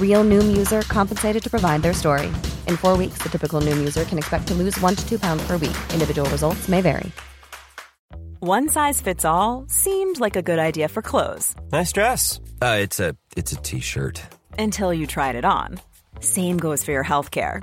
Real Noom user compensated to provide their story. In four weeks, the typical Noom user can expect to lose one to two pounds per week. Individual results may vary. One size fits all seemed like a good idea for clothes Nice dress. Uh, it's a it's a t-shirt. until you tried it on. Same goes for your healthcare.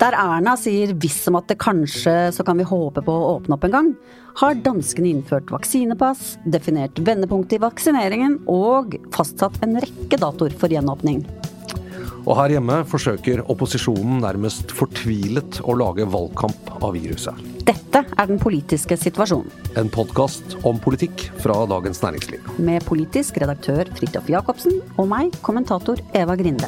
Der Erna sier visst som at det kanskje så kan vi håpe på å åpne opp en gang, har danskene innført vaksinepass, definert vendepunktet i vaksineringen og fastsatt en rekke datoer for gjenåpning. Og her hjemme forsøker opposisjonen nærmest fortvilet å lage valgkamp av viruset. Dette er den politiske situasjonen, En podkast om politikk fra Dagens Næringsliv. med politisk redaktør Fridtjof Jacobsen og meg, kommentator Eva Grinde.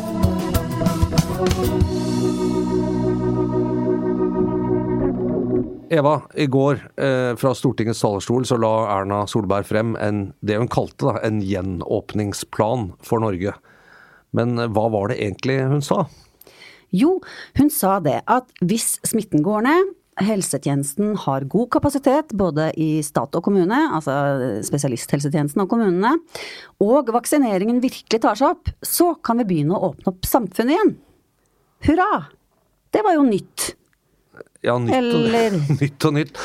Eva, i går eh, fra Stortingets talerstol så la Erna Solberg frem en, det hun kalte da, en gjenåpningsplan for Norge. Men eh, hva var det egentlig hun sa? Jo, hun sa det at hvis smitten går ned, helsetjenesten har god kapasitet både i stat og kommune, altså spesialisthelsetjenesten og kommunene, og vaksineringen virkelig tar seg opp, så kan vi begynne å åpne opp samfunnet igjen. Hurra! Det var jo nytt. Ja, nytt, Eller- og, nytt og nytt.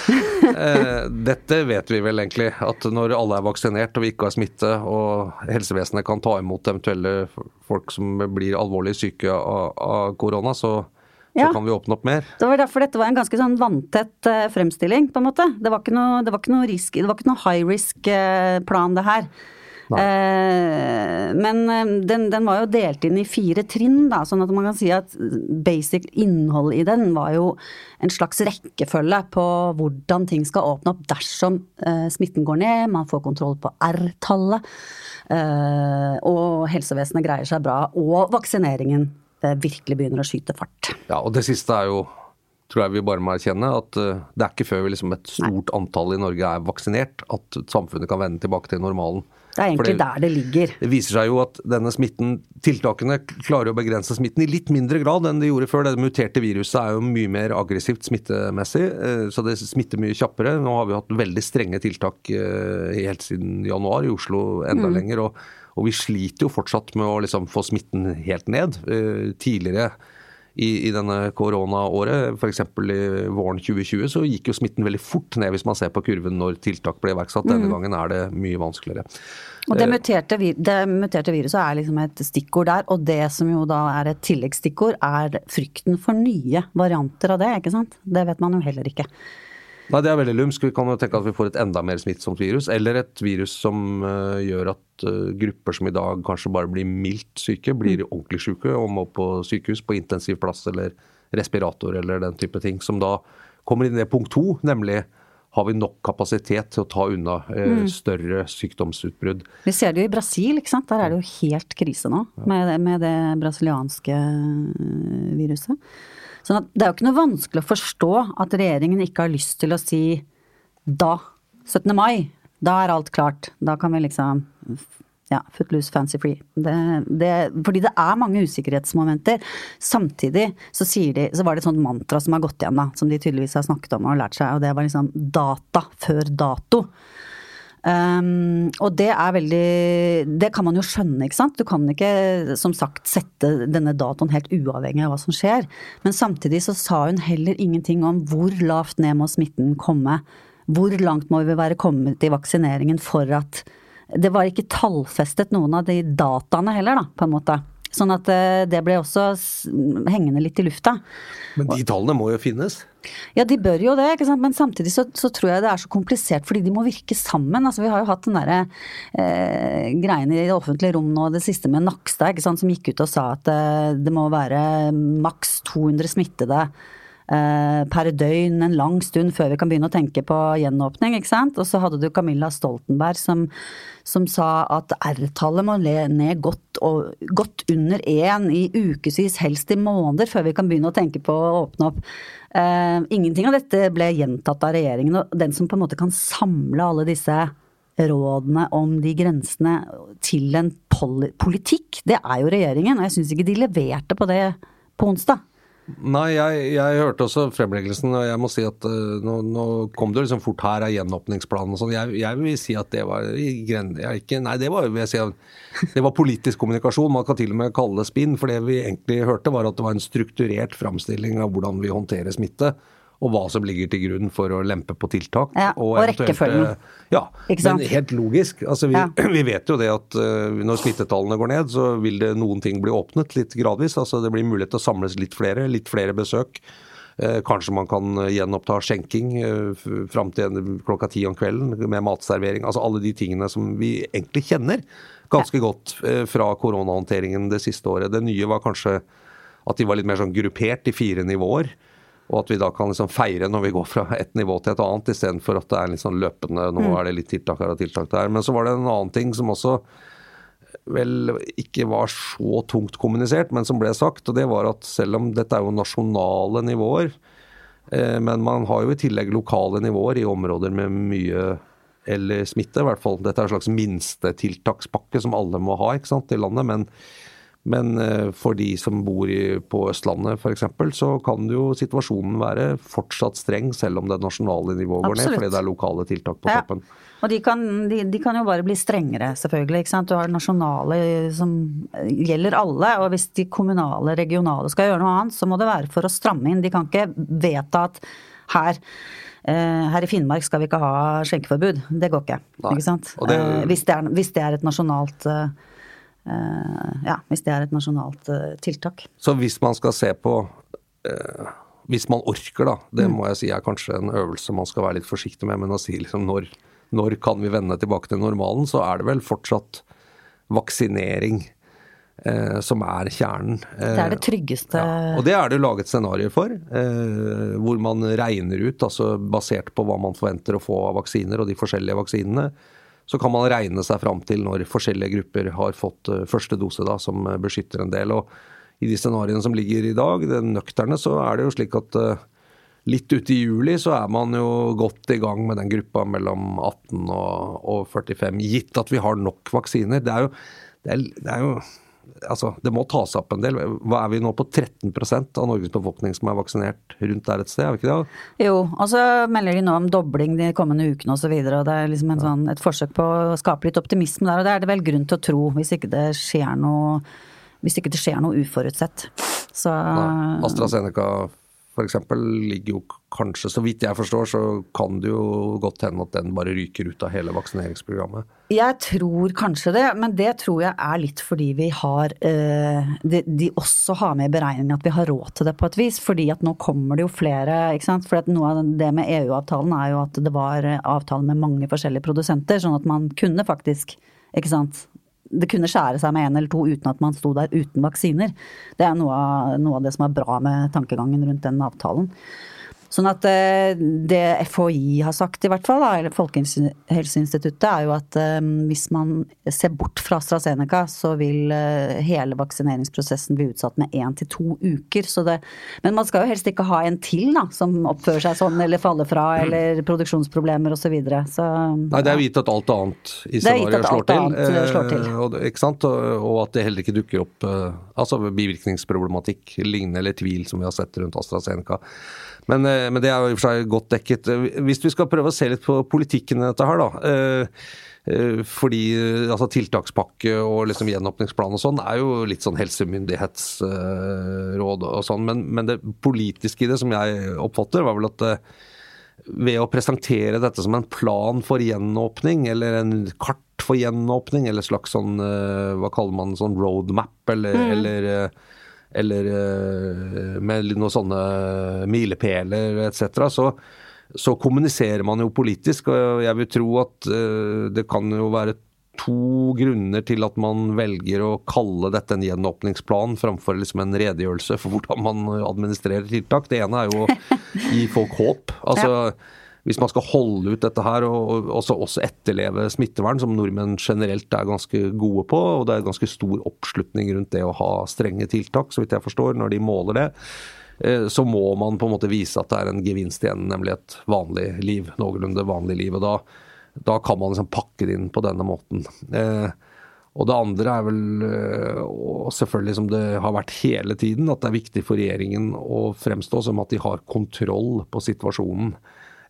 Eh, dette vet vi vel egentlig, at når alle er vaksinert og vi ikke har smitte, og helsevesenet kan ta imot eventuelle folk som blir alvorlig syke av, av korona, så, Ja. kan vi åpne opp mer. Det var derfor dette var en ganske sånn vanntett eh, fremstilling, på en måte. Det var ikke noe, det var ikke noe, risk, det var ikke noe high risk-plan, det her. Eh, men eh, den, den var jo delt inn i fire trinn, da, sånn at man kan si at basic innhold i den var jo en slags rekkefølge på hvordan ting skal åpne opp dersom eh, smitten går ned, man får kontroll på R-tallet, eh, og helsevesenet greier seg bra, og vaksineringen eh, virkelig begynner å skyte fart. Ja, og det siste er jo tror jeg vi bare må erkjenne at eh, det er ikke før vi liksom et stort antall i Norge er vaksinert at samfunnet kan vende tilbake til normalen. Det er egentlig det, der det ligger. Det viser seg jo at denne smitten, tiltakene klarer å begrense smitten i litt mindre grad enn de gjorde før. Det muterte viruset er jo mye mer aggressivt smittemessig, eh, så det smitter mye kjappere. Nå har vi hatt veldig strenge tiltak eh, helt siden januar, i Oslo enda lenger. Og, og vi sliter jo fortsatt med å liksom få smitten helt ned. Eh, Tidligere i, i denne koronaåret, f.eks. i våren 2020, så gikk jo smitten veldig fort ned hvis man ser på kurven når tiltak ble iverksatt. Denne gangen er det mye vanskeligere. Og det muterte, det muterte viruset er liksom et stikkord der, og det som jo da er et tilleggsstikkord, er frykten for nye varianter av det, ikke sant? Det vet man jo heller ikke. Nei, det er veldig lumsk. Vi kan jo tenke at vi får et enda mer smittsomt virus, eller et virus som uh, gjør at uh, grupper som i dag kanskje bare blir mildt syke, blir ordentlig syke og må på sykehus, på intensivplass eller respirator eller den type ting, som da kommer inn i punkt to, nemlig har vi nok kapasitet til å ta unna eh, større sykdomsutbrudd. Vi ser det jo i Brasil, ikke sant? Der er det jo helt krise nå med, det- med det brasilianske øh, viruset. Sånn at det er jo ikke noe vanskelig å forstå at regjeringen ikke har lyst til å si da, 17. mai, da er alt klart. Da kan vi liksom Ja, Footloose Fancy Free. Det, det, fordi det er mange usikkerhetsmomenter. Samtidig så, de, så var det et sånt mantra som har gått igjen, da, som de tydeligvis har snakket om og lært seg, og det var liksom data før dato. Um, og det er veldig Det kan man jo skjønne, ikke sant. Du kan ikke som sagt sette denne datoen helt uavhengig av hva som skjer. Men samtidig så sa hun heller ingenting om hvor lavt ned må smitten komme. Hvor langt må vi være kommet i vaksineringen for at Det var ikke tallfestet noen av de dataene heller, da, på en måte. Sånn at eh, det ble også hengende litt i lufta. Men de tallene må jo finnes? Ja, de bør jo det, men samtidig så, så, tror jeg det er så komplisert fordi de må virke sammen. Altså, vi har jo hatt den derre eh, greien i det offentlige rom nå, det siste med Nakstad, som gikk ut og sa at eh, det må være maks 200 smittede per døgn en lang stund før vi kan begynne å tenke på gjenåpning, ikke sant. Og så hadde du Camilla Stoltenberg som, som sa at R-tallet må ned godt, og, godt under én i ukevis, helst i måneder, før vi kan begynne å tenke på å åpne opp. Uh, ingenting av dette ble gjentatt av regjeringen, og den som på en måte kan samle alle disse rådene om de grensene til en politikk, det er jo regjeringen. Og jeg syns ikke de leverte på det på onsdag. Nei, jeg, jeg, hørte også fremleggelsen, og jeg må si at uh, nå, nå, kom det liksom fort her av gjenåpningsplanen og sånn. Jeg, jeg, vil si at det var ikke, Nei, det var, si, det var politisk kommunikasjon. Man kan til og med kalle det spinn. For det vi egentlig hørte, var at det var en strukturert framstilling av hvordan vi håndterer smitte og hva som ligger til grunn for å lempe på tiltak. Ja, og, og rekkefølgen. Eh, ja, men helt logisk. Altså, vi, ja. vi, vet jo det at uh, når smittetallene går ned, så vil det noen ting bli åpnet litt gradvis. Altså, det blir mulighet til å samles litt flere, litt flere besøk. Uh, kanskje man kan gjenoppta skjenking fram til klokka ti om kvelden med matservering. Altså alle de tingene som vi egentlig kjenner ganske godt fra koronahåndteringen det siste året. Det nye var kanskje at de var litt mer sånn gruppert i fire nivåer. Og at vi da kan liksom feire når vi går fra et nivå til et annet, istedenfor at det er litt sånn løpende Nå mm. er det litt tiltak her og tiltak der. Men så var det en annen ting som også vel ikke var så tungt kommunisert, men som ble sagt. Og det var at selv om dette er jo nasjonale nivåer, eh, men man har jo i tillegg lokale nivåer i områder med mye eller smitte, i hvert fall. Dette er en slags minstetiltakspakke som alle må ha ikke sant, i landet. men men eh, for de som bor på Østlandet f.eks., så kan jo situasjonen være fortsatt streng, selv om det nasjonale nivået går ned, fordi det er lokale tiltak på ja. toppen. Og de kan, de, de kan, jo bare bli strengere, selvfølgelig. ikke sant? Du har nasjonale som gjelder alle. Og hvis de kommunale, regionale skal gjøre noe annet, så må det være for å stramme inn. De kan ikke vedta at her eh, her i Finnmark skal vi ikke ha skjenkeforbud. Det går ikke. Ikke? Det... Eh, hvis, det er, hvis, det er, et nasjonalt ja, hvis det er et nasjonalt eh, tiltak. Så hvis man skal se på eh, Hvis man orker, da, det mm. må jeg si er kanskje en øvelse man skal være litt forsiktig med, men å si liksom når, når kan vi vende tilbake til normalen, så er det vel fortsatt vaksinering Eh, som er kjernen. Eh, det er det tryggeste ja, Og det er det laget scenarioer for. Eh, hvor man regner ut, altså basert på hva man forventer å få av vaksiner og de forskjellige vaksinene, så kan man regne seg fram til når forskjellige grupper har fått eh, første dose, da, som eh, beskytter en del. Og i de scenarioene som ligger i dag, det nøkterne, så er det jo slik at uh, litt ute i juli så er man jo godt i gang med den gruppa mellom 18 og, og 45, gitt at vi har nok vaksiner. Det er jo, det er, det er jo altså, det må tas opp en del. Hva Er vi nå på 13% av Norges befolkning som er vaksinert rundt der et sted? er vi ikke det? Jo, og så melder de nå om dobling de kommende ukene osv. Og, så og det er liksom sånn, et forsøk på å skape litt optimisme der. Og det er det vel grunn til å tro, hvis ikke det skjer noe, hvis ikke det skjer noe uforutsett. Så, Nei. AstraZeneca f.eks. ligger jo kanskje, så vidt jeg forstår, så kan det jo godt hende at den bare ryker ut av hele vaksineringsprogrammet. Jeg tror kanskje det, men det tror jeg er litt fordi vi har eh, de, de, også har med i beregningen at vi har råd til det på et vis. Fordi at nå kommer det jo flere, ikke sant. For noe av det med EU-avtalen er jo at det var avtale med mange forskjellige produsenter, sånn at man kunne faktisk, ikke sant det kunne skjære seg med én eller to uten at man sto der uten vaksiner. Det er noe av, noe av, det som er bra med tankegangen rundt den avtalen. Sånn at eh, det FHI har sagt i hvert fall, da, eller Folkehelseinstituttet, er jo at eh, hvis man ser bort fra AstraZeneca, så vil eh, hele vaksineringsprosessen bli utsatt med én til to uker. Så det, men man skal jo helst ikke ha en til da, som oppfører seg sånn eller faller fra eller produksjonsproblemer osv. Så, videre. så Nei, det er jo gitt at alt annet i scenarioet slår, til, slår til. Og, ikke sant? Og, og, at det heller ikke dukker opp altså bivirkningsproblematikk lignende eller tvil som vi har sett rundt AstraZeneca. Men, eh, men det er jo i og for seg godt dekket. Hvis vi skal prøve å se litt på politikken i dette her, da. Eh, eh, fordi altså, tiltakspakke og liksom gjenåpningsplan og sånn er jo litt sånn helsemyndighetsråd og sånn. Men, men, det politiske i det, som jeg oppfatter, var vel at ved å presentere dette som en plan for gjenåpning, eller en kart for gjenåpning, eller slags sånn hva kaller man sånn roadmap, eller, mm. eller eller eh, med noen sånne milepæler etc., så, så kommuniserer man jo politisk. Og jeg vil tro at eh, det kan jo være to grunner til at man velger å kalle dette en gjenåpningsplan framfor liksom en redegjørelse for hvordan man administrerer tiltak. Det ene er jo å gi folk håp. Altså, ja hvis man skal holde ut dette her og også, også, etterleve smittevern, som nordmenn generelt er ganske gode på, og det er ganske stor oppslutning rundt det å ha strenge tiltak, så vidt jeg forstår, når de måler det, eh, så må man på en måte vise at det er en gevinst igjen, nemlig et vanlig liv. Noenlunde vanlig liv. og da, da kan man liksom pakke det inn på denne måten. Eh, og det andre er vel, eh, og selvfølgelig som det har vært hele tiden, at det er viktig for regjeringen å fremstå som at de har kontroll på situasjonen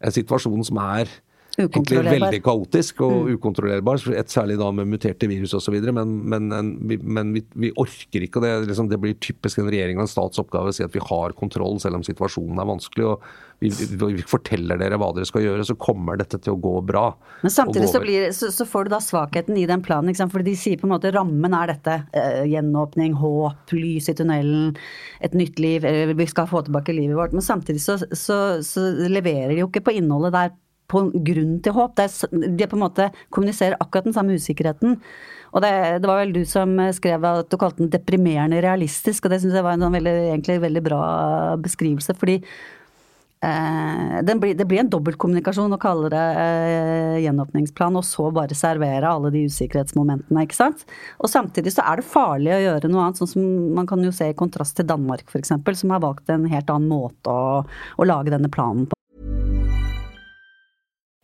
en situasjon som er egentlig veldig kaotisk og mm. ukontrollerbar, særlig da med muterte virus osv. Men, men, men vi, vi, orker ikke, og det, liksom, det, blir typisk en regjering og en stats oppgave å si at vi har kontroll selv om situasjonen er vanskelig. og vi, vi, forteller dere hva dere skal gjøre, så kommer dette til å gå bra. Men samtidig så, blir, så, så, får du da svakheten i den planen, ikke sant? fordi de sier på en måte rammen er dette. Eh, gjenåpning, håp, lys i tunnelen, et nytt liv, vi skal få tilbake livet vårt. Men samtidig så, så leverer de jo ikke på innholdet der på grunn til håp. de på en måte kommuniserer akkurat den samme usikkerheten. Og det, det, var vel du som skrev at du kalte den deprimerende realistisk, og det syns jeg var en sånn veldig, egentlig veldig bra beskrivelse. fordi eh, blir, det blir en dobbeltkommunikasjon å kalle det eh, gjenåpningsplan, og så bare servere alle de usikkerhetsmomentene, ikke sant. Og samtidig så er det farlig å gjøre noe annet, sånn som man kan jo se i kontrast til Danmark f.eks., som har valgt en helt annen måte å, å lage denne planen på.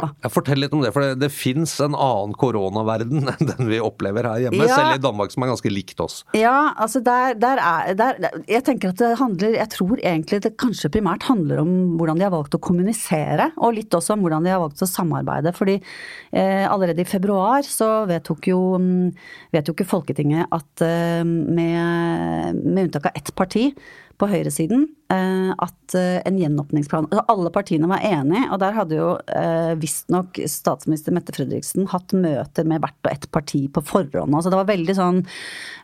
Jeg Fortell litt om det, for det, det fins en annen koronaverden enn den vi opplever her hjemme, ja. selv i Danmark, som er ganske likt oss. Ja, altså der, der er der, Jeg tenker at det handler Jeg tror egentlig det kanskje primært handler om hvordan de har valgt å kommunisere, og litt også om hvordan de har valgt å samarbeide. Fordi eh, allerede i februar så vedtok jo, vedtok jo Folketinget at eh, med, med unntak av ett parti på høyresiden eh, at eh, en gjenåpningsplan altså Alle partiene var enige, og der hadde jo eh, visstnok statsminister Mette Fredriksen hatt møter med hvert og ett parti på forhånd. Altså det var veldig sånn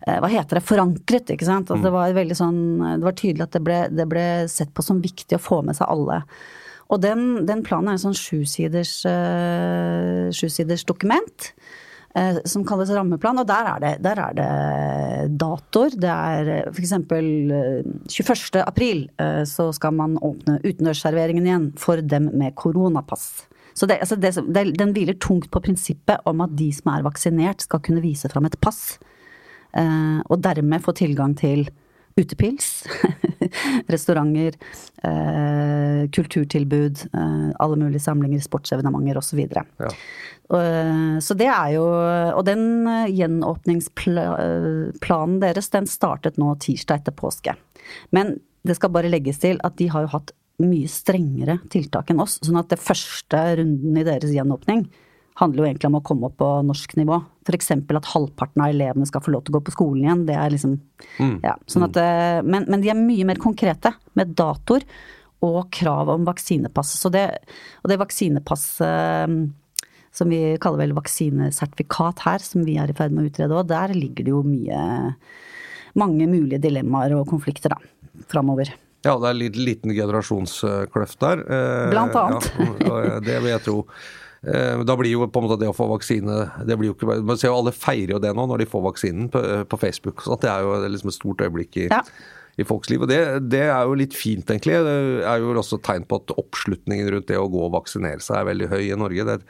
Hva heter det? Forankret, ikke sant. Altså det var veldig sånn Det var tydelig at det ble, det ble sett på som viktig å få med seg alle. Og den, den planen er en sånn sjusiders, sjusiders dokument. Eh, som kalles rammeplan, og der er det, der er det datoer. Det er f.eks. 21. april eh, så skal man åpne utendørsserveringen igjen for dem med koronapass. Så det, altså det, den hviler tungt på prinsippet om at de som er vaksinert skal kunne vise fram et pass. Eh, og dermed få tilgang til utepils, restauranter, eh, kulturtilbud, eh, alle mulige samlinger, sportsevenementer osv. Så, ja. Eh, så det er jo Og den eh, gjenåpningsplanen deres, den startet nå tirsdag etter påske. Men det skal bare legges til at de har jo hatt mye strengere tiltak enn oss. Sånn at det første runden i deres gjenåpning handler jo egentlig om å komme opp på norsk nivå. F.eks. at halvparten av elevene skal få lov til å gå på skolen igjen. Det er liksom mm. ja, sånn at, eh, men, men, de er mye mer konkrete, med datoer og krav om vaksinepass. Så det, og det vaksinepasset eh, som vi kaller vel vaksinesertifikat her, som vi er i ferd med å utrede òg, der ligger det jo mye mange mulige dilemmaer og konflikter, da, framover. Ja, det er en liten generasjonskløft der. Eh, Blant annet. Ja, det vil jeg tro. Eh, da blir jo på en måte det å få vaksine det blir jo ikke, Man ser jo alle feirer jo det nå når de får vaksinen på, på Facebook. så Det er jo liksom et stort øyeblikk i, ja. i folks liv. og det, det, er jo litt fint, egentlig. Det er jo også tegn på at oppslutningen rundt det å gå og vaksinere seg er veldig høy i Norge. det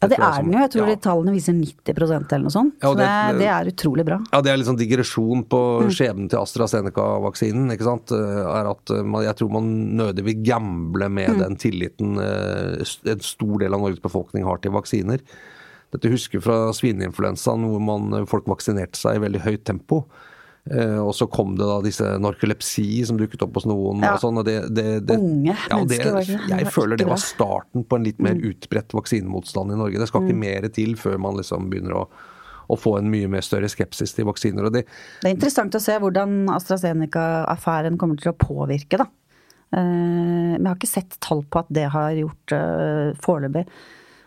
ja, det er den jo. Jeg tror ja. tallene viser 90% eller noe sånt. så det, det, er utrolig bra. Ja, det er litt sånn digresjon på mm. skjebnen til AstraZeneca-vaksinen. ikke sant? Eh, er at man, Jeg tror man nødig vil gamble med mm. den tilliten eh, en stor del av Norges befolkning har til vaksiner. Dette husker fra svineinfluensaen, hvor man, folk vaksinerte seg i veldig høyt tempo. Eh, og så kom det da disse narkolepsi som dukket opp hos noen. Ja. og sånn, og det, det, det, Unge ja, mennesker, var det. Jeg føler det var starten på en litt mer mm. utbredt vaksinemotstand i Norge. Det skal ikke mm. mer til før man liksom begynner å, å få en mye mer større skepsis til vaksiner. Det, det, er interessant å se hvordan AstraZeneca-affæren kommer til å påvirke, da. Uh, jeg har ikke sett tall på at det har gjort uh, foreløpig.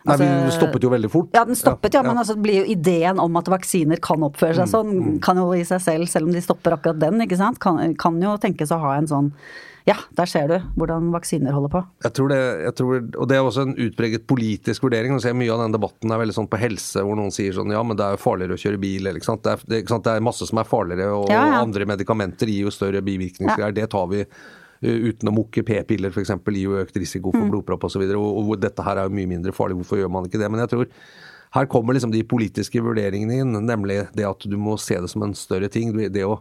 Nei, altså, Den stoppet jo veldig fort. Ja, den stoppet, ja. ja men altså, blir jo ideen om at vaksiner kan oppføre seg mm, sånn, mm. kan jo i seg selv, selv om de stopper akkurat den, ikke sant, kan, kan jo tenkes å ha en sånn ja, der ser du hvordan vaksiner holder på. Jeg tror det, jeg tror, og det er også en utpreget politisk vurdering. Nå ser Mye av den debatten er veldig sånn på helse, hvor noen sier sånn ja, men det er jo farligere å kjøre bil. Eller, ikke sant? Det, er, det, ikke sant? det er masse som er farligere, og, ja, ja. andre medikamenter gir jo større bivirkningsgreier. Det tar vi uten å mukke p-piller f.eks. gir jo økt risiko for mm. blodpropp osv. Og, så og, og dette her er jo mye mindre farlig, hvorfor gjør man ikke det? Men jeg tror her kommer liksom de politiske vurderingene inn, nemlig det at du må se det som en større ting. Det å,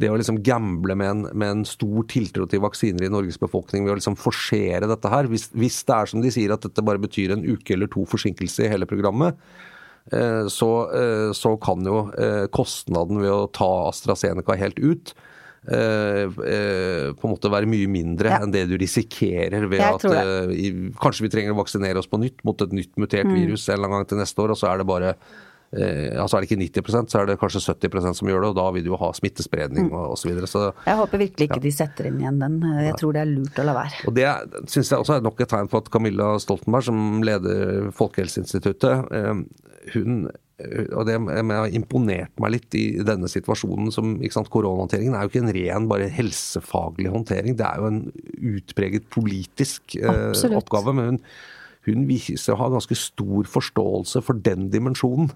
det å liksom gamble med en, med en, stor tiltro til vaksiner i Norges befolkning ved å liksom forsere dette her. Hvis, hvis, det er som de sier at dette bare betyr en uke eller to forsinkelse i hele programmet, eh, så, eh, så kan jo kostnaden ved å ta AstraZeneca helt ut Eh, eh, på en måte være mye mindre ja. enn det du risikerer ved at uh, i, kanskje vi trenger å vaksinere oss på nytt mot et nytt mutert mm. virus en eller annen gang til neste år, og så er det bare Eh, altså er det ikke 90% så er det kanskje 70% som gjør det, og da vil du jo ha smittespredning mm. osv. Jeg håper virkelig ikke ja. de setter inn igjen den. Jeg tror det er lurt å la være. Og Det syns jeg også er nok et tegn på at Camilla Stoltenberg, som leder Folkehelseinstituttet, hun og det har imponert meg litt i denne situasjonen. som, Koronahåndteringen er jo ikke en ren bare helsefaglig håndtering, det er jo en utpreget politisk eh, oppgave. Men hun, hun, viser å ha ganske stor forståelse for den dimensjonen.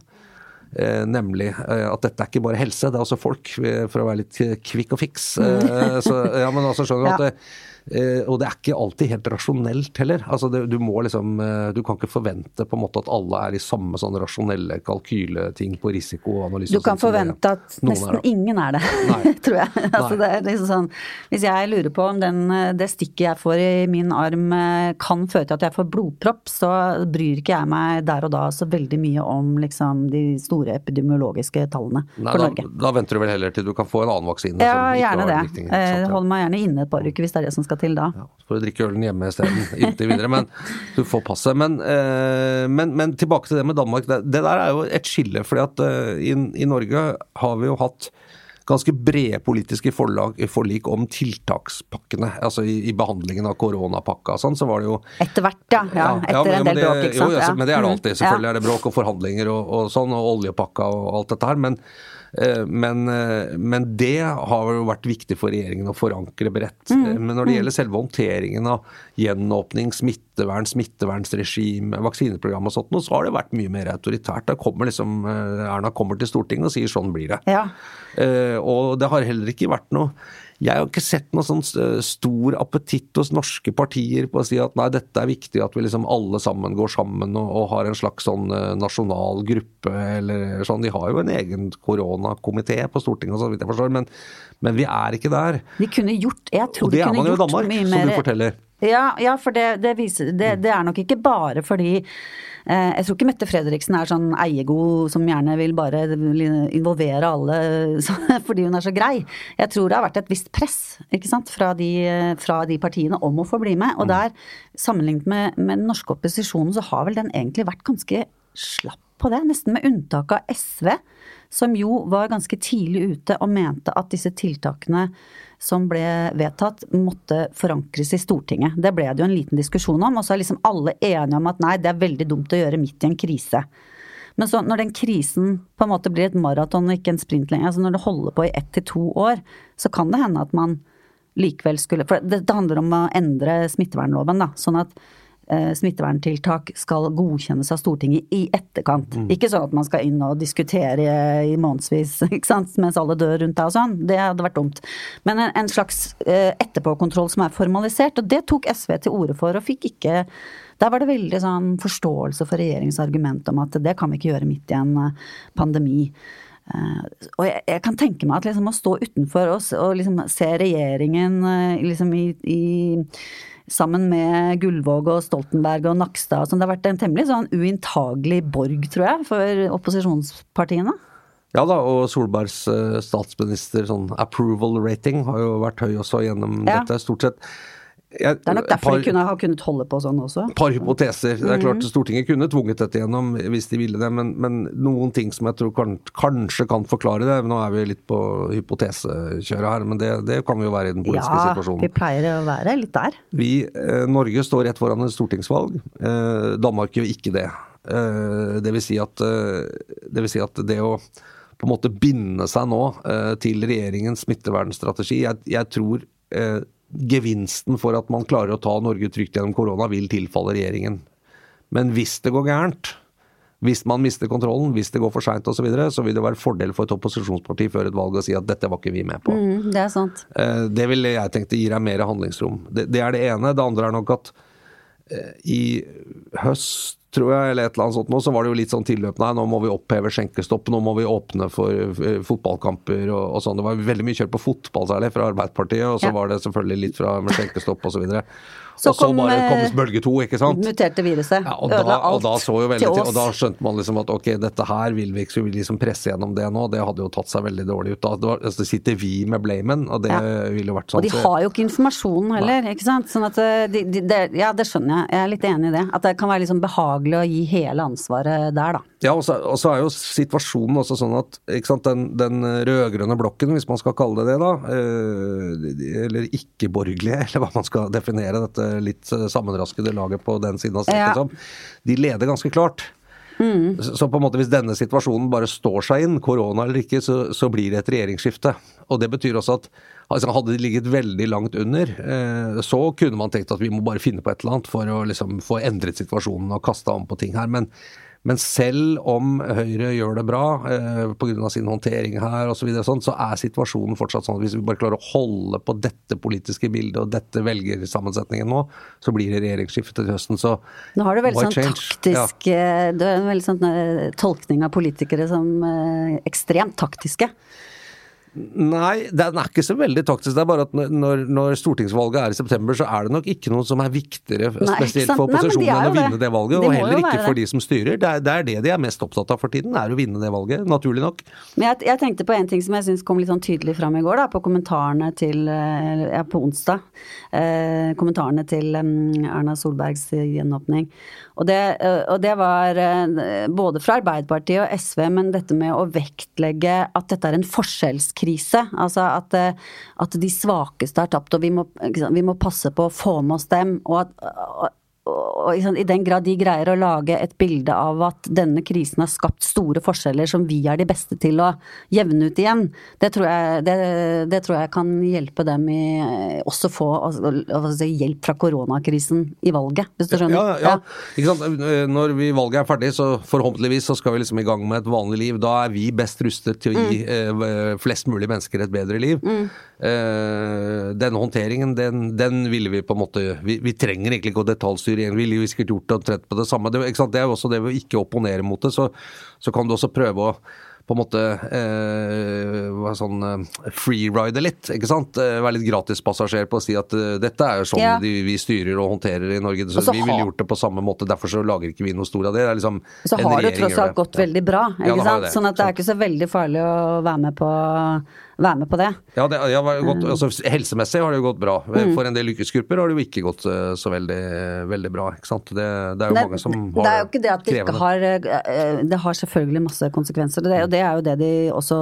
Eh, nemlig eh, at dette er ikke bare helse, det er også folk, eh, for å være litt kvikk og fiks. Eh, så, ja, men altså skjønner du at det, Eh, og det er ikke alltid helt rasjonelt heller. Altså det, du må liksom eh, Du kan ikke forvente på en måte at alle er i samme sånn rasjonelle kalkyleting på risikoanalyse. Du kan forvente at nesten er ingen er det, tror jeg. altså det er liksom sånn Hvis jeg lurer på om den, eh, det stikket jeg får i min arm kan føre til at jeg får blodpropp, så bryr ikke jeg meg der og da så veldig mye om liksom de store epidemiologiske tallene Nei, for Norge. Da, da, venter du vel heller til du kan få en annen vaksine? Ja, gjerne det. Viktig, Hold meg gjerne inne et par uker hvis det er det som skal til da. Ja, så får du drikke ølen hjemme isteden, inntil videre. Men du får passet. Men, eh, men, men, tilbake til det med Danmark. Det, det der er jo et skille. fordi at eh, i, i, Norge har vi jo hatt ganske brede politiske forlag, forlik om tiltakspakkene. Altså i, i behandlingen av koronapakka og sånn, så var det jo Etter hvert, ja. ja etter ja, men, en del bråk, ikke sant. Jo, ja, men det er det alltid. Selvfølgelig er det bråk og forhandlinger og, og sånn, og oljepakka og alt dette her. men men, eh, men, det har jo vært viktig for regjeringen å forankre bredt. Mm. Eh, men når det gjelder selve håndteringen av gjenåpning, smittevern, smittevernsregime, vaksineprogram og sånt, så har det vært mye mer autoritært. Da kommer liksom Erna kommer til Stortinget og sier sånn blir det. Ja. Og det har heller ikke vært noe jeg har ikke sett noe sånn stor appetitt hos norske partier på å si at nei, dette er viktig at vi liksom alle sammen går sammen og, og har en slags sånn nasjonal gruppe eller sånn. De har jo en egen koronakomité på Stortinget, så vidt jeg forstår, men, men, vi er ikke der. De kunne gjort Jeg tror og det de kunne gjort Danmark, mye mer Som du forteller. Ja, ja for det, det, viser, det, det er nok ikke bare fordi Eh, jeg tror ikke Mette Fredriksen er sånn eiegod som gjerne vil bare involvere alle fordi hun er så grei. Jeg tror det har vært et visst press ikke sant, fra de, fra de partiene om å få bli med. Og mm. der, sammenlignet med, med den norske opposisjonen, så har vel den egentlig vært ganske slapp på det. Nesten med unntak av SV, som jo var ganske tidlig ute og mente at disse tiltakene som ble vedtatt, måtte forankres i Stortinget. Det ble det jo en liten diskusjon om, og så er liksom alle enige om at nei, det er veldig dumt å gjøre midt i en krise. Men så når den krisen på en måte blir et maraton og ikke en sprint lenger, altså når det holder på i ett til to år, så kan det hende at man likevel skulle For det, det handler om å endre smittevernloven, da. Sånn at Eh, smitteverntiltak skal godkjennes av Stortinget i etterkant. Mm. Ikke sånn at man skal inn og diskutere i månedsvis mens alle dør rundt deg og sånn. Det hadde vært dumt. Men en, en slags eh, etterpåkontroll som er formalisert, og det tok SV til orde for og fikk ikke der var det veldig sånn forståelse for regjeringens argument om at det kan vi ikke gjøre midt i en eh, pandemi. og jeg, jeg, kan tenke meg at liksom å stå utenfor oss og liksom se regjeringen liksom i, i sammen med Gullvåg og Stoltenberg og Nakstad. Så det har vært en temmelig sånn uinntagelig borg, tror jeg, for opposisjonspartiene. Ja da, og Solbergs uh, statsminister sånn approval rating har jo vært høy også gjennom ja. dette. Stort sett jeg, det er nok derfor par, de kunne har kunnet holde på sånn også. Et par hypoteser. Det er klart mhm. Stortinget kunne tvunget dette gjennom hvis de ville det, men, men noen ting som jeg tror kan, kanskje kan forklare det. Nå er vi litt på hypotesekjøret her, men det, det, kan vi jo være i den politiske ja, situasjonen. Ja, vi pleier å være litt der. Vi, eh, Norge står rett foran et stortingsvalg. Eh, Danmark gjør ikke det. Eh, det, vil si at, eh, det vil si at det å på en måte binde seg nå til regjeringens smittevernstrategi, jeg, jeg tror gevinsten for at man klarer å ta Norge trygt gjennom korona, vil tilfalle regjeringen. Men hvis det går gærent, hvis man mister kontrollen, hvis det går for seint osv., så, videre, så vil det være fordel for et opposisjonsparti før et valg å si at dette var ikke vi med på. Mm, det er sant. Eh, det ville jeg tenkt gir deg mer handlingsrom. Det, det, er det ene. Det andre er nok at eh, i høst tror jeg, eller et eller annet sånt nå, så var det jo litt sånn tilløp. Nei, nå må vi oppheve skjenkestopp, nå må vi åpne for uh, fotballkamper og, og, sånn. Det var veldig mye kjørt på fotball særlig fra Arbeiderpartiet, og så ja. var det selvfølgelig litt fra skjenkestopp osv. Så og så kom, bare kom eh, bølge to, ikke sant? Muterte viruset. Ja, og, da, og, da så jo veldig til, og da skjønte man liksom at ok, dette her vil vi ikke, så vi liksom presse gjennom det nå. Det hadde jo tatt seg veldig dårlig ut. Da altså, sitter vi med blamen, og det ja. ville jo vært sånn. Og de har jo ikke informasjonen heller, Nei. ikke sant. Sånn at eh, de, de, de, Ja, det skjønner jeg. Jeg er litt enig i det. At det kan være liksom behagelig å gi hele ansvaret der, da. Ja, og så, og så er jo situasjonen også sånn at ikke sant, den, den rød-grønne blokken, hvis man skal kalle det det, da, eh, eller ikke-borgerlige, eller hva man skal definere dette litt sammen sammenraskede laget på den siden av streken, ja. som, de leder ganske klart. Mm. Så på en måte hvis denne situasjonen bare står seg inn, korona eller ikke, så, så blir det et regjeringsskifte. Og det betyr også at altså, hadde de ligget veldig langt under, eh, så kunne man tenkt at vi må bare finne på et eller annet for å liksom, få endret situasjonen og kasta om på ting her. Men men selv om Høyre gjør det bra eh, pga. sin håndtering her osv., så, sånn, så er situasjonen fortsatt sånn at hvis vi bare klarer å holde på dette politiske bildet og dette velgersammensetningen nå, så blir det regjeringsskifte til høsten. Så Nå har du veldig sånn change? taktisk ja. Eh, du har en veldig sånn eh, tolkning av politikere som eh, ekstremt taktiske. Nei, den er ikke så veldig taktisk. Det er bare at når, når, stortingsvalget er i september, så er det nok ikke noe som er viktigere Nei, spesielt for opposisjonen enn å vinne det, det valget. og heller ikke for de som styrer. Det er, det er, det de er mest opptatt av for tiden, er å vinne det valget. Naturlig nok. Men jeg, jeg tenkte på en ting som jeg syns kom litt sånn tydelig fram i går, da, på kommentarene til eh, Ja, på onsdag. Eh, kommentarene til um, Erna Solbergs gjenåpning. Og det, eh, og det var eh, både fra Arbeiderpartiet og SV, men dette med å vektlegge at dette er en forskjellskrise. Altså at, eh, at de svakeste har tapt, og vi må, vi må, passe på å få med oss dem. Og at, og i sånn- i den grad de greier å lage et bilde av at denne krisen har skapt store forskjeller som vi er de beste til å jevne ut igjen, det tror jeg, det, det tror jeg kan hjelpe dem i også få altså, hjelp fra koronakrisen i valget, hvis du skjønner? Ja, ja. Ikke sant? Når vi valget er ferdig, så forhåpentligvis så skal vi liksom i gang med et vanlig liv. Da er vi best rustet til å gi eh, flest mulig mennesker et bedre liv. Eh, denne håndteringen, den, den ville vi på en måte Vi, vi trenger egentlig ikke å detaljstyre igjen. Vi ville jo sikkert gjort det omtrent på det samme. Det, det er jo også det ved å ikke opponere mot det, så, så kan du også prøve å på en måte uh, sånn uh, freeride litt, ikke sant? Være litt gratispassasjer på å si at dette er jo sånn Ja. de, vi styrer og håndterer i Norge. Så, så vi ville gjort det på samme måte, derfor så lager ikke vi noe stor av det. Det er liksom Så har det tross alt gått veldig bra, ikke ja, sant? Sånn at det er ikke så veldig farlig å være med på, være med på det. Ja, det, ja, gått, Mm. altså, Helsemessig har det jo gått bra. For en del yrkesgrupper har det jo ikke gått eh, så veldig, veldig bra. ikke sant? Det, det er jo Det, mange som har det er jo ikke det at det ikke har eh, Det har selvfølgelig masse konsekvenser, og det, og det er jo det de også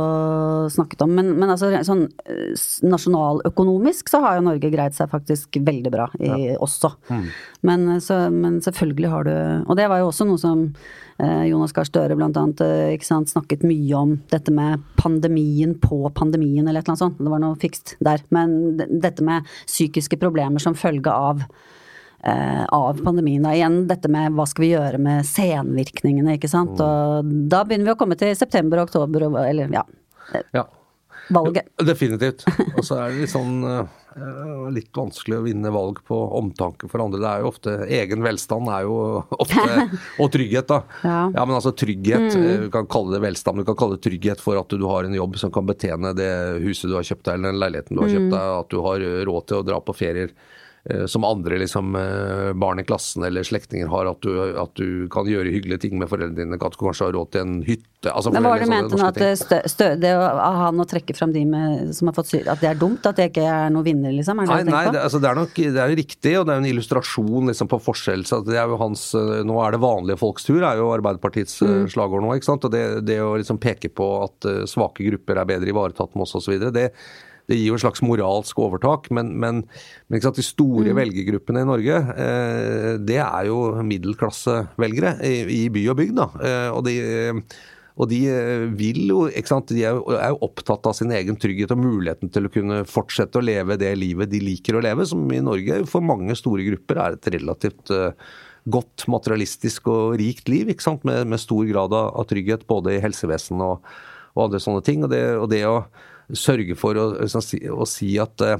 snakket om. Men, men altså sånn eh, nasjonaløkonomisk så har jo Norge greid seg faktisk veldig bra i, også. Mm. Men, så, men selvfølgelig har du Og det var jo også noe som Jonas Gahr Støre blant annet eh, ikke sant, snakket mye om. Dette med pandemien på pandemien eller et eller annet sånt. Det var noe fikst der. Men dette med psykiske problemer som følge av eh, av pandemien. Da. Igjen dette med hva skal vi gjøre med senvirkningene, ikke sant. Og da begynner vi å komme til september og oktober, eller ja, Ja. valget. Definitivt. Og så er det litt sånn eh, litt vanskelig å vinne valg på omtanke for andre. Det er jo ofte Egen velstand er jo ofte Og trygghet, da. Ja. men altså trygghet. Mm. Du kan kalle det velstand, men du kan kalle det trygghet for at du har en jobb som kan betjene det huset du har kjøpt deg, eller den leiligheten du har kjøpt deg, at du har råd til å dra på ferier. Eh, Som andre liksom, eh, barn i klassen eller slektninger har, at du, at du kan gjøre hyggelige ting med foreldrene dine. At du kanskje har råd til en hytte. Altså Men hva var det du mente nå, at det, stø, stø, det å ha han å trekke fram de med, som har fått syr, at det er dumt? At det ikke er noen vinner, liksom? Er det Nei, det nei det, altså, det er nok det er riktig, og det er en illustrasjon liksom, på forskjell. Så det er jo hans, eh, nå er det vanlige folks tur, er jo Arbeiderpartiets eh, Mm. slagord nå. ikke sant? Og det, det å liksom peke på at eh, svake grupper er bedre ivaretatt med oss osv., det, det gir jo et slags moralsk overtak. Men, men, men de store Mm. velgergruppene i Norge, eh, det er jo middelklassevelgere i, i by og bygd. da. Eh, og de... eh, og de eh, vil jo, ikke sant, de er jo, er jo opptatt av sin egen trygghet og muligheten til å kunne fortsette å leve det livet de liker å leve, som i Norge for mange store grupper er et relativt eh, godt materialistisk og rikt liv, ikke sant, med, med stor grad av trygghet både i helsevesenet og, og andre sånne ting. Og det, og det å sørge for å, liksom å si at uh,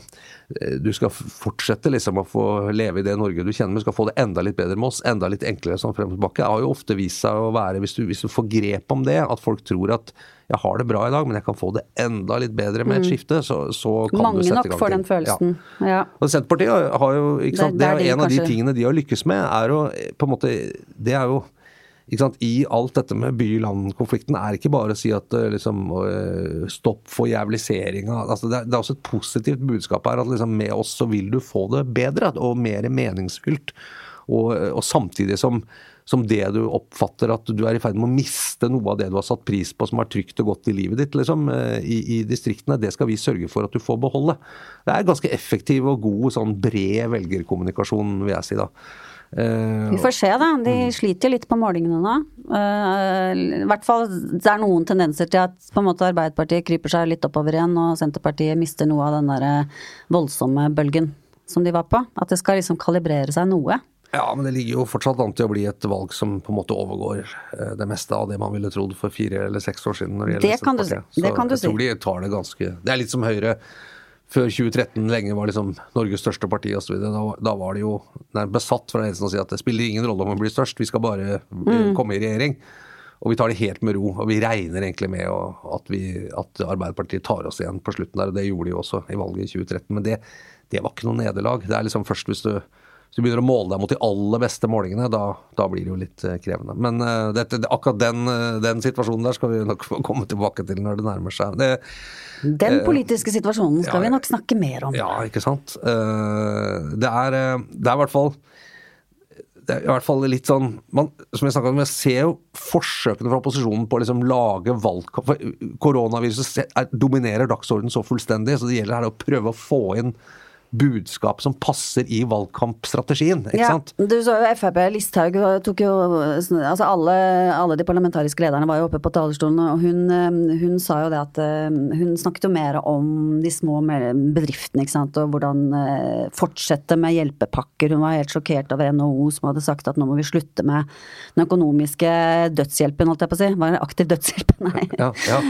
du skal fortsette liksom å få leve i det Norge du kjenner, men skal få det enda litt bedre med oss, enda litt enklere sånn frem og tilbake, har jo ofte vist seg å være, hvis du, hvis du får grep om det, at folk tror at jeg har det bra i dag, men jeg kan få det enda litt bedre med et skifte, så, så kan Mm. Mange du sette i gang Mange nok får den følelsen. Ja. Og Senterpartiet har- jo ikke sant, Det det er er En av de tingene de har lykkes med, er å på en måte Det er jo I alt dette med by-land-konflikten er ikke bare å si at eh, liksom, eh, stopp for jævliseringa. Altså, det, er, også et positivt budskap her. At liksom, med oss så vil du få det bedre og mer meningsfylt. Og, og samtidig som, som det du oppfatter at du er i ferd med å miste noe av det du har satt pris på som er trygt og godt i livet ditt liksom, eh, i, i distriktene, det skal vi sørge for at du får beholde. Det er ganske effektiv og god sånn bred velgerkommunikasjon, vil jeg si da. Eh, Vi får se, da. De Mm. sliter litt på målingene nå. Uh, I hvert fall det er noen tendenser til at på en måte Arbeiderpartiet kryper seg litt oppover igjen, og Senterpartiet mister noe av den der eh, voldsomme bølgen som de var på. At det skal liksom kalibrere seg noe. Ja, men det ligger jo fortsatt an til å bli et valg som på en måte overgår det meste av det man ville trodd for fire eller seks år siden. når det gjelder Det kan du si. Senterpartiet. Det kan du jeg tror de tar det ganske Det er litt som Høyre før 2013 lenge var liksom Norges største parti osv. Da, da var det jo nærmest besatt fra ledelsen å si at det spiller ingen rolle om man blir størst, vi skal bare eh, Mm. komme i regjering. Og vi tar det helt med ro. Og vi regner egentlig med at, vi, at Arbeiderpartiet tar oss igjen på slutten der. Og det gjorde de jo også i valget i 2013. Men det, det var ikke noe nederlag. Det er liksom først hvis du, hvis du begynner å måle deg mot de aller beste målingene, da, da blir det jo litt eh, krevende. Men uh, dette, akkurat den, eh, den situasjonen der skal vi nok få komme tilbake til når det nærmer seg. Det, Den politiske situasjonen skal ja, vi nok snakke mer om. ja, ikke sant. Uh, Det er, det er i hvert fall det er i hvert fall litt sånn man, Som jeg snakket om, jeg ser jo forsøkene fra opposisjonen på å liksom lage valgkamp Koronaviruset er, dominerer dagsordenen så fullstendig, så det gjelder her å prøve å få inn budskap som passer i valgkampstrategien, ikke Ja, sant? du så jo Frp, Listhaug tok jo Altså alle, alle de parlamentariske lederne var jo oppe på talerstolen, og hun, eh, hun sa jo det at eh, Hun snakket jo mer om de små bedriftene, ikke sant, og hvordan eh, fortsette med hjelpepakker. Hun var helt sjokkert over NHO som hadde sagt at nå må vi slutte med den økonomiske dødshjelpen, holdt jeg på å si. Var det aktiv dødshjelp? Nei. Ja, ja.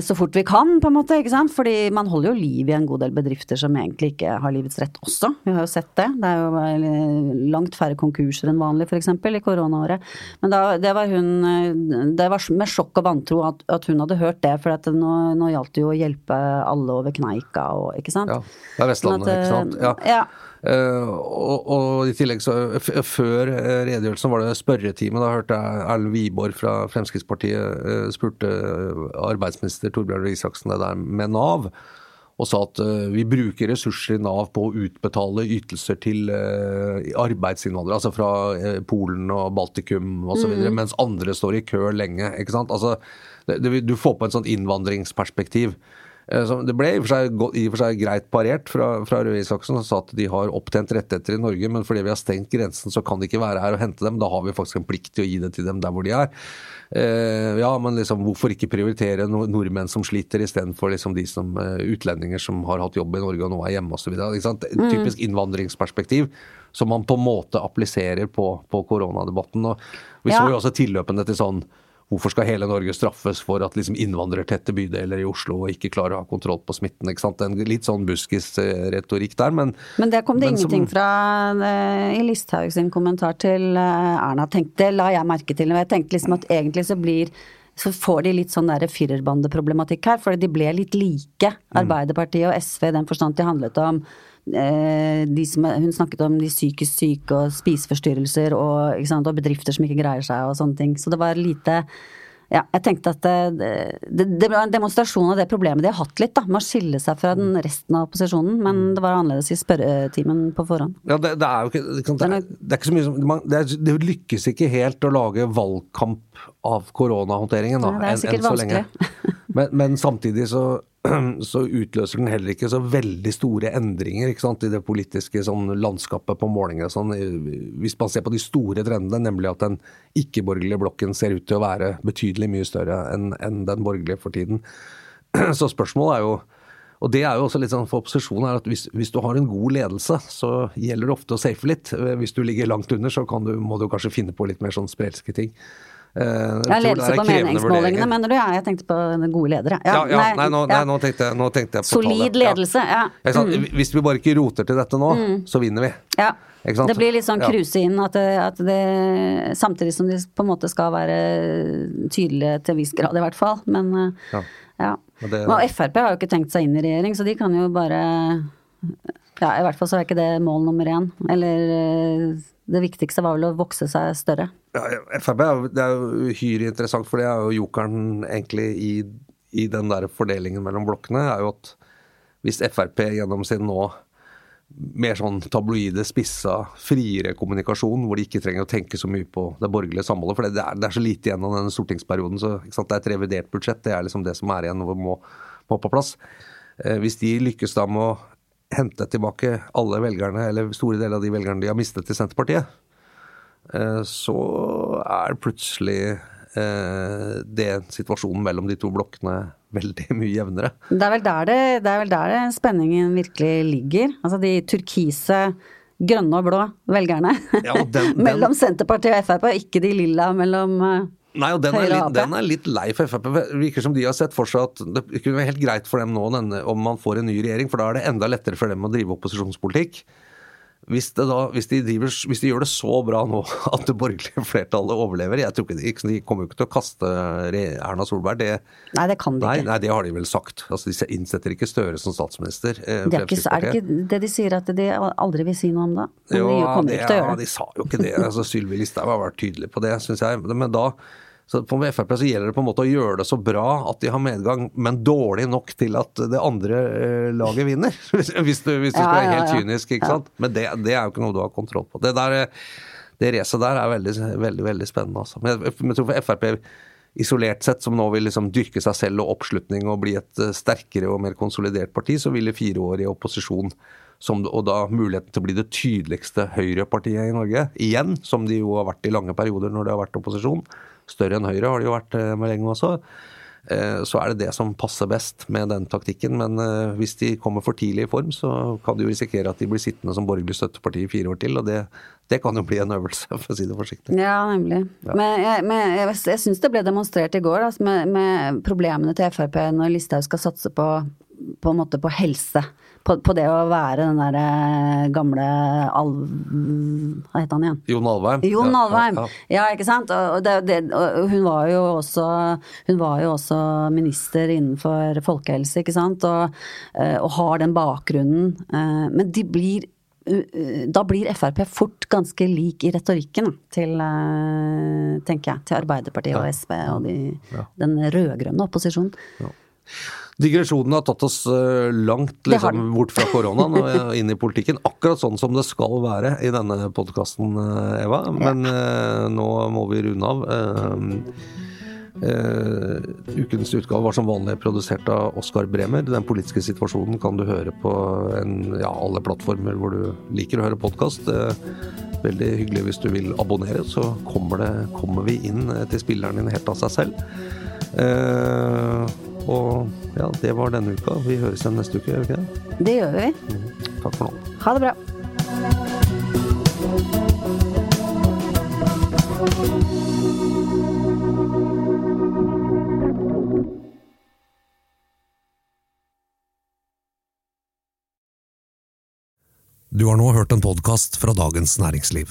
Så fort vi kan, på en måte. ikke sant? Fordi man holder jo liv i en god del bedrifter som egentlig ikke har livets rett også. Vi har jo sett det. Det er jo langt færre konkurser enn vanlig, f.eks. i koronaåret. Men da, det var hun Det var med sjokk og vantro at, at hun hadde hørt det, for at nå, nå gjaldt det jo å hjelpe alle over kneika og ikke sant. Ja, det er Vestlandet, at, ikke sant? Ja. ja. Uh, og, og i tillegg så Før eh, redegjørelsen var det spørretime. Da hørte jeg Erlend Wiborg fra Fremskrittspartiet uh, spurte arbeidsminister Torbjørn Røe Isaksen det der med Nav. Og sa at eh, vi bruker ressurser i Nav på å utbetale ytelser til eh, arbeidsinnvandrere. Altså fra eh, Polen og Baltikum osv. Mm. Mens andre står i kø lenge. ikke sant? Altså, det, det, du får på en sånn innvandringsperspektiv. Eh, Det ble i og for seg, i og for seg greit parert fra, fra Røe Isaksen, som sa at de har opptjent rettigheter i Norge, men fordi vi har stengt grensen, så kan de ikke være her og hente dem. Da har vi faktisk en plikt til å gi det til dem der hvor de er. Eh, ja, men liksom, hvorfor ikke prioritere no nordmenn som sliter, istedenfor liksom de som, eh, utlendinger som har hatt jobb i Norge og nå er hjemme osv. Mm. Typisk innvandringsperspektiv som man på en måte appliserer på, på koronadebatten. Og vi Ja. så jo også tilløpene til sånn Hvorfor skal hele Norge straffes for at liksom innvandrertette bydeler i Oslo ikke klarer å ha kontroll på smitten? ikke sant? En litt sånn buskis-retorikk der, men Men det kom det men som- ingenting fra eh, i Listhaug sin kommentar til eh, Erna. Tenkte, la jeg merke til. Jeg tenkte liksom at egentlig så blir så får de litt sånn der firerbandeproblematikk her, for de ble litt like, Arbeiderpartiet og SV, i den forstand de handlet om eh, som, Hun snakket om de psykisk syke og spiseforstyrrelser og, sant, og bedrifter som ikke greier seg og sånne ting. Så det var lite ja, jeg tenkte at det, det, det ble en demonstrasjon av det problemet de har hatt litt, da, med å skille seg fra den resten av opposisjonen. Men det var annerledes i spørretimen på forhånd. Ja, det, det er jo ikke det, kan, det, er, ikke så mye som man, det, er, det lykkes ikke helt å lage valgkamp av koronahåndteringen, da. Ja, det er sikkert enn vanskelig. Men, men samtidig så, så utløser den heller ikke så veldig store endringer sant, i det politiske sånn, landskapet på målinger. Sånn. Hvis man ser på de store trendene, nemlig at den ikke-borgerlige blokken ser ut til å være betydelig mye større enn en den borgerlige for tiden. Så spørsmålet er jo og det er jo også litt sånn for opposisjonen er at hvis, hvis du har en god ledelse, så gjelder det ofte å safe litt. Hvis du ligger langt under, så du, må du kanskje finne på litt mer sånn sprelske ting. Eh, jeg Ja, ledelse på meningsmålingene, mener du? Ja, jeg tenkte på gode ledere. Ja, ja, nei, nå, nei, nå, tenkte jeg, nå tenkte jeg på Solid tallet. ledelse, ja. Sant? Hvis vi bare ikke roter til dette nå, så vinner vi. Ja. Det blir litt sånn kruse inn at det, at det Samtidig som de på en måte skal være tydelige til en viss grad, i hvert fall. Men eh, Ja. ja. Og det- Og Frp har jo ikke tenkt seg inn i regjering, så de kan jo bare Ja, i hvert fall så er ikke det mål nummer én. Eller eh, det viktigste var vel å vokse seg større. Ja, Frp er jo, uhyre interessant, for det er jo jokeren egentlig i, i den der fordelingen mellom blokkene, er jo at hvis Frp gjennom sin nå mer sånn tabloide, spissa, friere kommunikasjon, hvor de ikke trenger å tenke så mye på det borgerlige samholdet. For det er, det er så lite igjen av denne stortingsperioden. så Det er et revidert budsjett. Det er liksom det som er igjen og må, må på plass. Eh, hvis de lykkes da med å hente tilbake alle velgerne, eller store deler av de velgerne de har mistet til Senterpartiet, eh, så er plutselig eh, det situasjonen mellom de to blokkene veldig mye jevnere. Det er vel der, det, det, er vel der det spenningen virkelig ligger. Altså de turkise, grønne og blå velgerne Ja, den- den- mellom Senterpartiet og Frp, og ikke de lilla mellom eh, Nei, og den er, litt, den er litt lei for Frp. Det virker som de har sett for seg at det kunne være helt greit for dem nå denne, om man får en ny regjering, for da er det enda lettere for dem å drive opposisjonspolitikk. Hvis, da, hvis, de driver, hvis de gjør det så bra nå at det borgerlige flertallet overlever Jeg tror ikke De, de kommer jo ikke til å kaste Erna Solberg. Det, Nei, det kan de nei, ikke. nei, det har de vel sagt. Altså, de innsetter ikke Støre som statsminister. eh, Det er, ikke, er det ikke det de sier at de aldri vil si noe om da? Men Jo, de kommer det, ikke til å gjøre det. de sa jo ikke det. Altså, Sylvi Listhaug har vært tydelig på det, syns jeg. Men da så på Frp så gjelder det på en måte å gjøre det så bra at de har medgang, men dårlig nok til at det andre eh, laget vinner. Hvis, du, hvis du Ja, skal være helt ja. kynisk, ikke sant. Men det, det er jo ikke noe du har kontroll på. Det der, eh, det racet der er veldig, veldig veldig spennende. Altså. Men jeg, jeg tror for Frp isolert sett, som nå vil liksom dyrke seg selv og oppslutning og bli et eh, sterkere og mer konsolidert parti, så ville fire år i opposisjon som, og da muligheten til å bli det tydeligste høyrepartiet i Norge, igjen, som de jo har vært i lange perioder når det har vært opposisjon, større enn Høyre har det jo vært eh, med lenge også, eh, så er det det som passer best med den taktikken. Men hvis de kommer for tidlig i form, så kan de jo risikere at de blir sittende som borgerlig støtteparti i fire år til. og det, det kan jo bli en øvelse, for å si det forsiktig. Ja, nemlig. Ja. Men jeg, men jeg, jeg syns det ble demonstrert i går altså, med, med, problemene til Frp når Listhaug skal satse på, på på helse på, på, det å være den derre eh, gamle Alv... Hva het han igjen? Jon Alvheim. Jon Alvheim, ja, ja. ja, ikke sant. Og, det, det, og, hun var jo også hun var jo også minister innenfor folkehelse, ikke sant. Og, eh, og har den bakgrunnen. Eh, men de blir da blir Frp fort ganske lik i retorikken til, tenker jeg, til Arbeiderpartiet og SV og de, den rød-grønne opposisjonen. Ja. Digresjonen har tatt oss eh, langt liksom, bort fra koronaen og inn i politikken. Akkurat sånn som det skal være i denne podkasten, eh, Eva. Men ja. nå må vi runde av. Uh, ukens utgave var som vanlig produsert av Oskar Bremer. Den politiske situasjonen kan du høre på en, ja, alle plattformer hvor du liker å høre podkast. Uh, veldig hyggelig hvis du vil abonnere, så kommer, det, kommer vi inn til spilleren din helt av seg selv. Uh, og ja, det var denne uka. Vi høres igjen neste uke, gjør vi ikke det? Det gjør vi. Mm. Takk for nå. Ha det bra. Du har nå hørt en podkast fra Dagens Næringsliv.